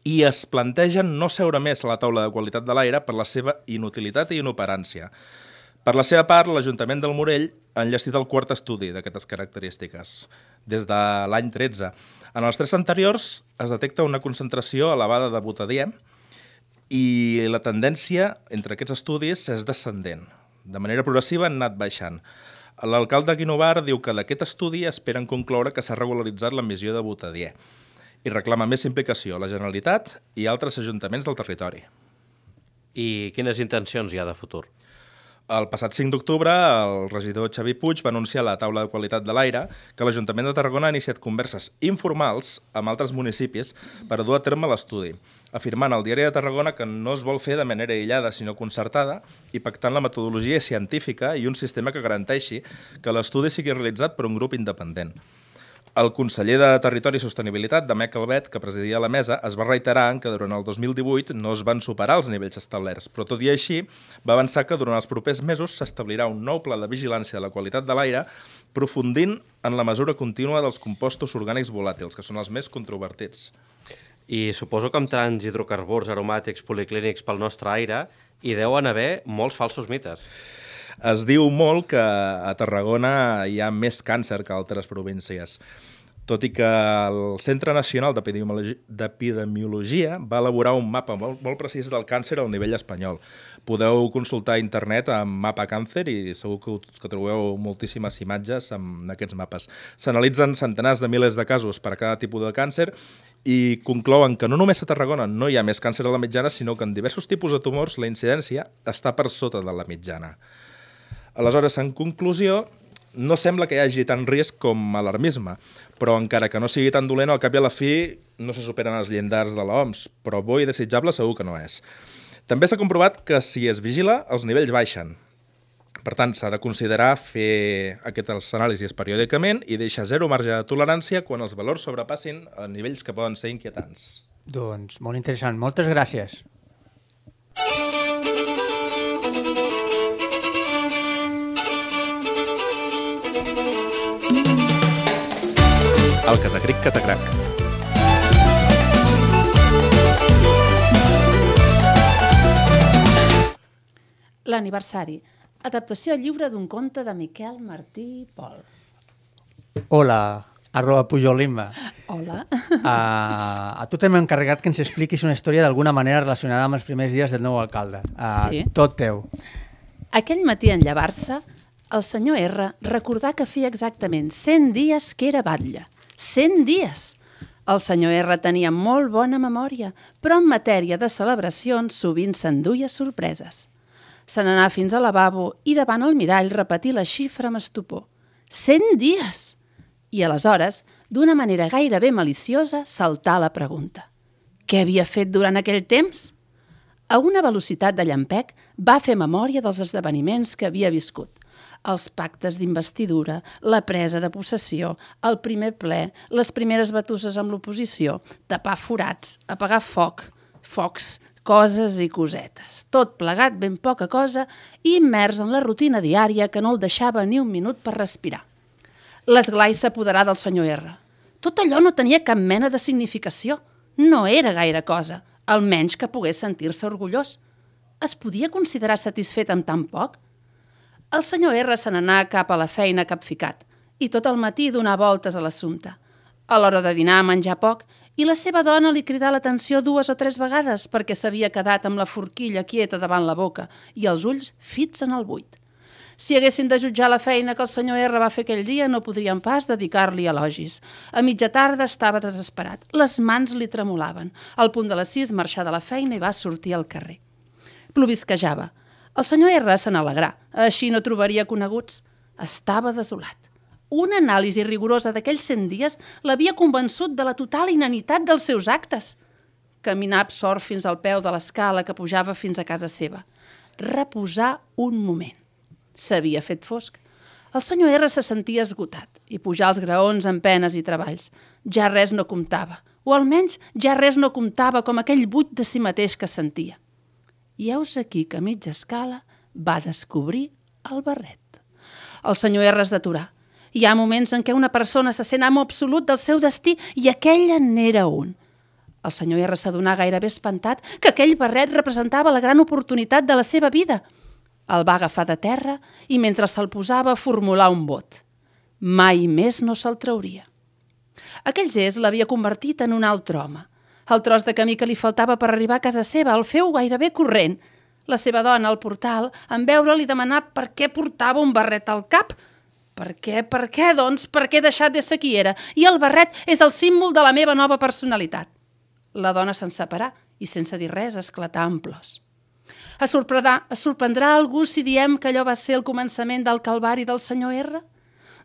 i es plantegen no seure més a la taula de qualitat de l'aire per la seva inutilitat i inoperància. Per la seva part, l'Ajuntament del Morell ha enllestit el quart estudi d'aquestes característiques, des de l'any 13. En els tres anteriors es detecta una concentració elevada de butadiè i la tendència entre aquests estudis és descendent. De manera progressiva han anat baixant. L'alcalde Guinovar diu que d'aquest estudi esperen concloure que s'ha regularitzat l'emissió de butadiè i reclama més implicació a la Generalitat i altres ajuntaments del territori. I quines intencions hi ha de futur? El passat 5 d'octubre, el regidor Xavi Puig va anunciar a la taula de qualitat de l'aire que l'Ajuntament de Tarragona ha iniciat converses informals amb altres municipis per dur a terme l'estudi, afirmant al diari de Tarragona que no es vol fer de manera aïllada sinó concertada i pactant la metodologia científica i un sistema que garanteixi que l'estudi sigui realitzat per un grup independent. El conseller de Territori i Sostenibilitat, Damé Calvet, que presidia la mesa, es va reiterar que durant el 2018 no es van superar els nivells establerts, però tot i així va avançar que durant els propers mesos s'establirà un nou pla de vigilància de la qualitat de l'aire aprofundint en la mesura contínua dels compostos orgànics volàtils, que són els més controvertits. I suposo que amb tants hidrocarburs aromàtics policlínics pel nostre aire hi deuen haver molts falsos mites. Es diu molt que a Tarragona hi ha més càncer que a altres províncies. tot i que el Centre Nacional d'Epidemiologi- d'Epidemiologia va elaborar un mapa molt, molt precís del càncer al nivell espanyol. Podeu consultar a internet amb Mapa Càncer i segur que, que trobeu moltíssimes imatges amb aquests mapes. S'analitzen centenars de milers de casos per a cada tipus de càncer i conclouen que no només a Tarragona no hi ha més càncer a la mitjana, sinó que en diversos tipus de tumors la incidència està per sota de la mitjana. Aleshores, en conclusió, no sembla que hi hagi tant risc com alarmisme, però encara que no sigui tan dolent, al cap i a la fi no se superen els llindars de l'OMS, però bo i desitjable segur que no és. També s'ha comprovat que si es vigila, els nivells baixen. Per tant, s'ha de considerar fer aquestes anàlisis periòdicament i deixar zero marge de tolerància quan els valors sobrepassin a nivells que poden ser inquietants. Doncs molt interessant. Moltes gràcies. El catacric catacrac. L'aniversari. Adaptació lliure d'un conte de Miquel Martí Pol. Hola, arroba Pujolima. Hola. Uh, a tu t'hem encarregat que ens expliquis una història d'alguna manera relacionada amb els primers dies del nou alcalde. Uh, Sí. Tot teu. Aquell matí en llevar-se, el senyor R recordà que feia exactament 100 dies que era batlle. 100 dies! El senyor R tenia molt bona memòria, però en matèria de celebracions sovint s'enduia sorpreses. Se n'anà fins al lavabo i davant el mirall repetí la xifra amb estupor. 100 dies! I aleshores, d'una manera gairebé maliciosa, saltà la pregunta. Què havia fet durant aquell temps? A una velocitat de llampec va fer memòria dels esdeveniments que havia viscut. Els pactes d'investidura, la presa de possessió, el primer ple, les primeres batusses amb l'oposició, tapar forats, apagar foc, focs, coses i cosetes. Tot plegat ben poca cosa i immers en la rutina diària que no el deixava ni un minut per respirar. L'esglai s'apoderà del senyor R. Tot allò no tenia cap mena de significació. No era gaire cosa, almenys que pogués sentir-se orgullós. Es podia considerar satisfet amb tan poc? El senyor R se n'anà cap a la feina capficat i tot el matí donar voltes a l'assumpte. A l'hora de dinar menjar poc i la seva dona li cridà l'atenció dues o tres vegades perquè s'havia quedat amb la forquilla quieta davant la boca i els ulls fits en el buit. Si haguessin de jutjar la feina que el senyor R va fer aquell dia, no podrien pas dedicar-li elogis. A mitja tarda estava desesperat. Les mans li tremolaven. Al punt de les sis marxà de la feina i va sortir al carrer. Plovisquejava. El senyor R se n'alegrà. Així no trobaria coneguts. Estava desolat. Una anàlisi rigorosa d'aquells cent dies l'havia convençut de la total inanitat dels seus actes. Caminar absort fins al peu de l'escala que pujava fins a casa seva. Reposar un moment. S'havia fet fosc. El senyor R se sentia esgotat i pujar els graons amb penes i treballs. Ja res no comptava, o almenys ja res no comptava com aquell buit de si mateix que sentia. I heus aquí que a mitja escala va descobrir el barret. El senyor R es deturà. Hi ha moments en què una persona se sent amo absolut del seu destí i aquella n'era un. El senyor R s'adonà gairebé espantat que aquell barret representava la gran oportunitat de la seva vida. El va agafar de terra i mentre se'l posava formular un vot. Mai més no se'l trauria. Aquell gest l'havia convertit en un altre home. El tros de camí que li faltava per arribar a casa seva el feu gairebé corrent. La seva dona al portal, en veure li demanà per què portava un barret al cap. Per què, per què, doncs, per què he deixat de ser qui era? I el barret és el símbol de la meva nova personalitat. La dona se'n separà i sense dir res esclatà en plors. Es sorprendrà, es sorprendrà algú si diem que allò va ser el començament del calvari del senyor R?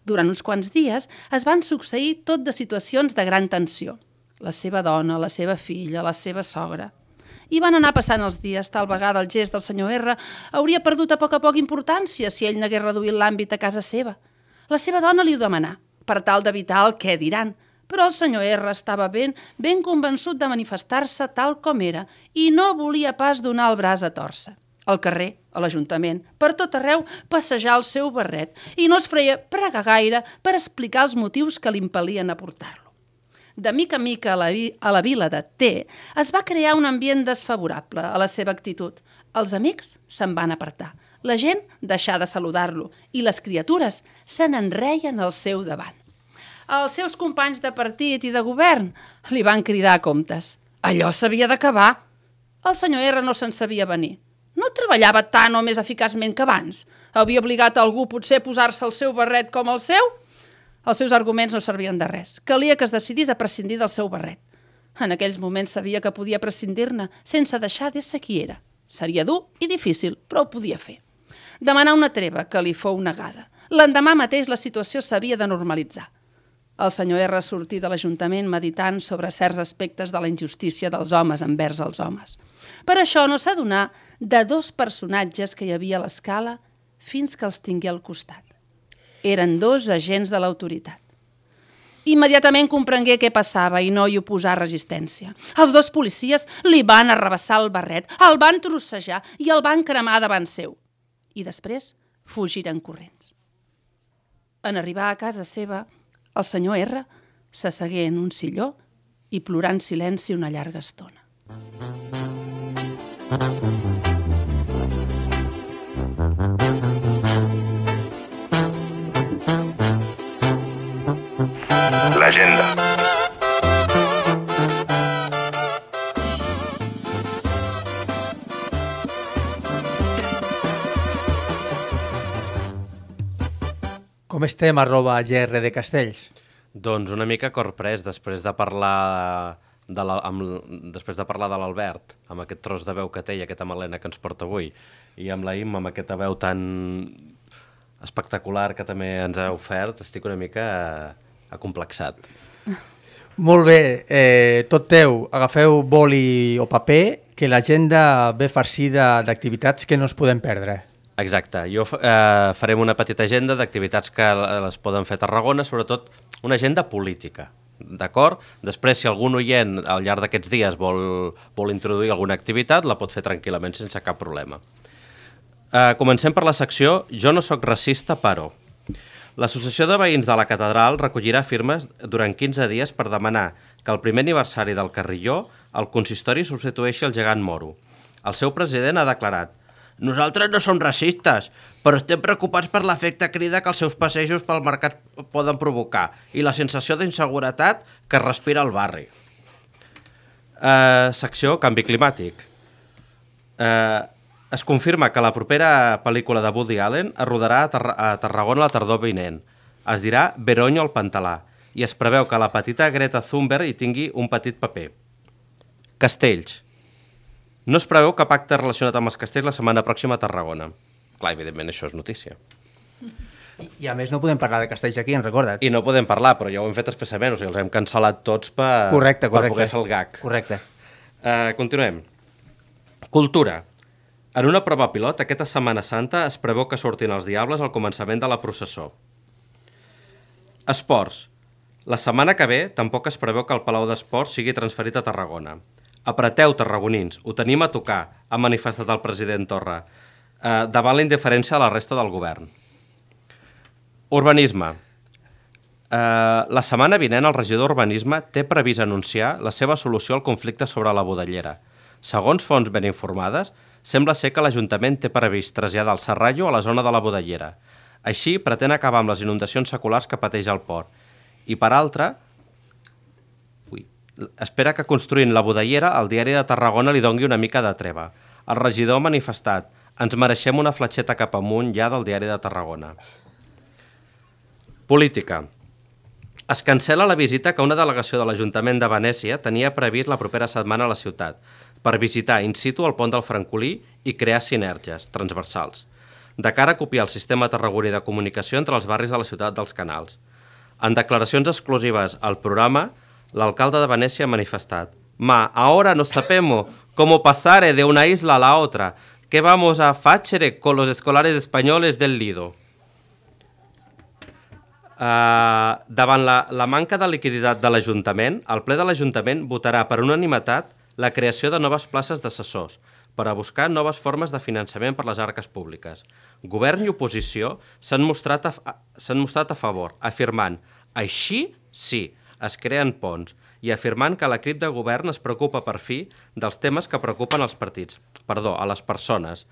Durant uns quants dies es van succeir tot de situacions de gran tensió. La seva dona, la seva filla, la seva sogra... I van anar passant els dies, tal vegada el gest del senyor R hauria perdut a poc a poc importància si ell n'hagués reduït l'àmbit a casa seva. La seva dona li ho demanà, per tal d'evitar el què diran, però el senyor R estava ben, ben convençut de manifestar-se tal com era i no volia pas donar el braç a torça. Al carrer, a l'Ajuntament, per tot arreu passejar el seu barret i no es freia pregar gaire per explicar els motius que l'impelien a portar-lo. De mica en mica a la, a la vila de T es va crear un ambient desfavorable a la seva actitud. Els amics se'n van apartar, la gent deixà de saludar-lo i les criatures se n'enreien al seu davant. els seus companys de partit i de govern li van cridar a comptes. Allò s'havia d'acabar. El senyor R no se'n sabia venir. No treballava tant o més eficaçment que abans. Havia obligat algú potser a posar-se el seu barret com el seu? Els seus arguments no servien de res. Calia que es decidís a prescindir del seu barret. En aquells moments sabia que podia prescindir-ne sense deixar d'ésser qui era. Seria dur i difícil, però ho podia fer. Demanar una treva que li fou negada. L'endemà mateix la situació s'havia de normalitzar. El senyor R sortí de l'Ajuntament meditant sobre certs aspectes de la injustícia dels homes envers els homes. Per això no s'adonà de dos personatges que hi havia a l'escala fins que els tingué al costat. Eren dos agents de l'autoritat. Immediatament comprengué què passava i no hi oposà resistència. Els dos policies li van arrabassar el barret, el van trossejar i el van cremar davant seu. I després fugiren corrents. En arribar a casa seva, el senyor R s'assegué en un silló i plorà en silenci una llarga estona. L'agenda. Com estem, arroba GR de Castells? Doncs una mica corprès, després de parlar de la, amb, després de parlar de l'Albert, amb aquest tros de veu que té i aquesta melena que ens porta avui, i amb la Imma, amb aquesta veu tan espectacular que també ens ha ofert, estic una mica acomplexat. Molt bé, eh, tot teu, agafeu boli o paper, que l'agenda ve farcida d'activitats que no es podem perdre. Exacte. Jo eh, farem una petita agenda d'activitats que les poden fer a Tarragona, sobretot una agenda política, d'acord? Després, si algun oient al llarg d'aquests dies vol, vol introduir alguna activitat, la pot fer tranquil·lament sense cap problema. Eh, comencem per la secció Jo no sóc racista, però... L'Associació de Veïns de la Catedral recollirà firmes durant 15 dies per demanar que el primer aniversari del Carrilló el consistori substitueixi el gegant moro. El seu president ha declarat nosaltres no som racistes, però estem preocupats per l'efecte crida que els seus passejos pel mercat poden provocar i la sensació d'inseguretat que respira el barri. Uh, secció Canvi climàtic. Uh, es confirma que la propera pel·lícula de Woody Allen es rodarà a, Tar a Tarragona la tardor vinent. Es dirà Veronyo al Pantalà i es preveu que la petita Greta Thunberg hi tingui un petit paper. Castells. No es preveu cap acte relacionat amb els castells la setmana pròxima a Tarragona. Clar, evidentment, això és notícia. I, I a més no podem parlar de castells aquí, en recorda't. I no podem parlar, però ja ho hem fet expressament, o sigui, els hem cancel·lat tots per, correcte, correcte. per poder fer el gag. Correcte. Uh, continuem. Cultura. En una prova pilot, aquesta Setmana Santa es preveu que surtin els diables al començament de la processó. Esports. La setmana que ve tampoc es preveu que el Palau d'Esports sigui transferit a Tarragona. Apreteu, tarragonins, ho tenim a tocar, ha manifestat el president Torra, eh, davant la indiferència de la resta del govern. Urbanisme. Eh, la setmana vinent el regidor d'Urbanisme té previst anunciar la seva solució al conflicte sobre la bodellera. Segons fonts ben informades, sembla ser que l'Ajuntament té previst traslladar el serrallo a la zona de la bodellera. Així, pretén acabar amb les inundacions seculars que pateix el port. I, per altra, ui, espera que construint la bodellera el diari de Tarragona li dongui una mica de treva. El regidor ha manifestat ens mereixem una fletxeta cap amunt ja del diari de Tarragona. Política. Es cancela la visita que una delegació de l'Ajuntament de Venècia tenia previst la propera setmana a la ciutat per visitar in situ el pont del Francolí i crear sinergies transversals, de cara a copiar el sistema tarragoní de comunicació entre els barris de la ciutat dels canals. En declaracions exclusives al programa, l'alcalde de Venècia ha manifestat «Ma, ahora no sabemos cómo pasare de una isla a la otra. ¿Qué vamos a facere con los escolares españoles del Lido?» Uh, davant la, la manca de liquiditat de l'Ajuntament, el ple de l'Ajuntament votarà per unanimitat la creació de noves places d'assessors per a buscar noves formes de finançament per les arques públiques. Govern i oposició s'han mostrat, mostrat a favor, afirmant així sí, es creen ponts, i afirmant que l'equip de govern es preocupa per fi dels temes que preocupen els partits, perdó, a les persones.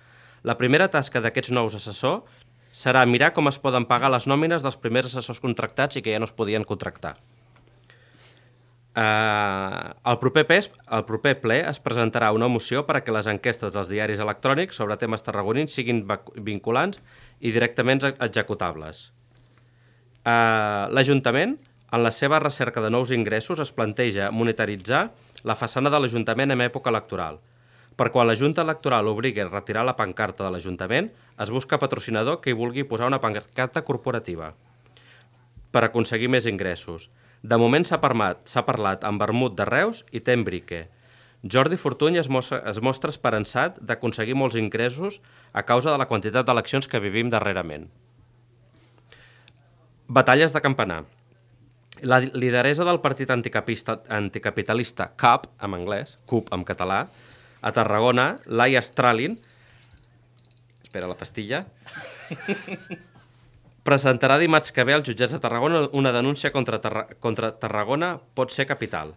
La primera tasca d'aquests nous assessors serà mirar com es poden pagar les nòmines dels primers assessors contractats i que ja no es podien contractar. Uh, el, proper pes, el proper ple es presentarà una moció per a que les enquestes dels diaris electrònics sobre temes tarragonins siguin vinculants i directament executables. Uh, L'Ajuntament, en la seva recerca de nous ingressos, es planteja monetaritzar la façana de l'Ajuntament en època electoral. Per quan la Junta Electoral obligui a retirar la pancarta de l'Ajuntament, es busca patrocinador que hi vulgui posar una pancarta corporativa per aconseguir més ingressos. De moment s'ha parlat, parlat amb vermut de Reus i Tembrique. Jordi Fortuny es mostra, es mostra esperançat d'aconseguir molts ingressos a causa de la quantitat d'eleccions que vivim darrerament. Batalles de campanar. La lideresa del partit anticapitalista CUP, en anglès, CUP en català, a Tarragona, Laia Stralin, espera la pastilla, presentarà dimarts que ve als jutjats de Tarragona una denúncia contra, Tarra contra Tarragona pot ser capital.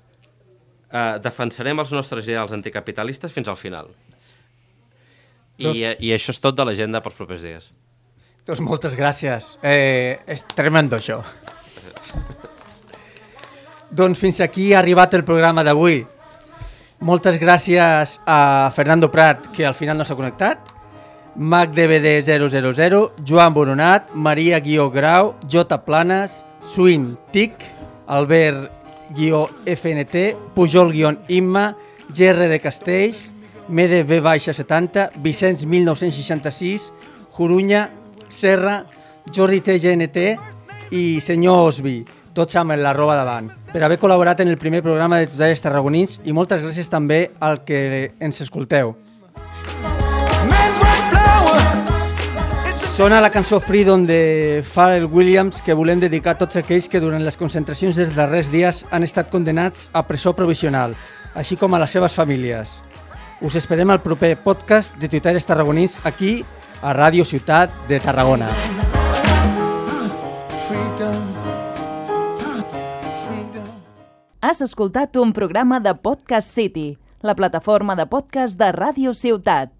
Uh, defensarem els nostres ideals anticapitalistes fins al final. I, doncs... I això és tot de l'agenda pels propers dies. Doncs moltes gràcies. Eh, és tremendo, això. doncs fins aquí ha arribat el programa d'avui. Moltes gràcies a Fernando Prat, que al final no s'ha connectat, MacDVD 000, Joan Boronat, Maria Guió Grau, J Planes, Swin Tic, Albert guió FNT, Pujol guió Imma, GR de Castells, Mede baixa 70, Vicenç 1966, Jorunya, Serra, Jordi TGNT i senyor Osbi, tots amb la roba davant, per haver col·laborat en el primer programa de Tutelles Tarragonins i moltes gràcies també al que ens escolteu. Sona la cançó Freedom de Pharrell Williams que volem dedicar a tots aquells que durant les concentracions dels darrers dies han estat condenats a presó provisional, així com a les seves famílies. Us esperem al proper podcast de Tuitaires Tarragonins aquí a Ràdio Ciutat de Tarragona. Has escoltat un programa de Podcast City, la plataforma de podcast de Ràdio Ciutat.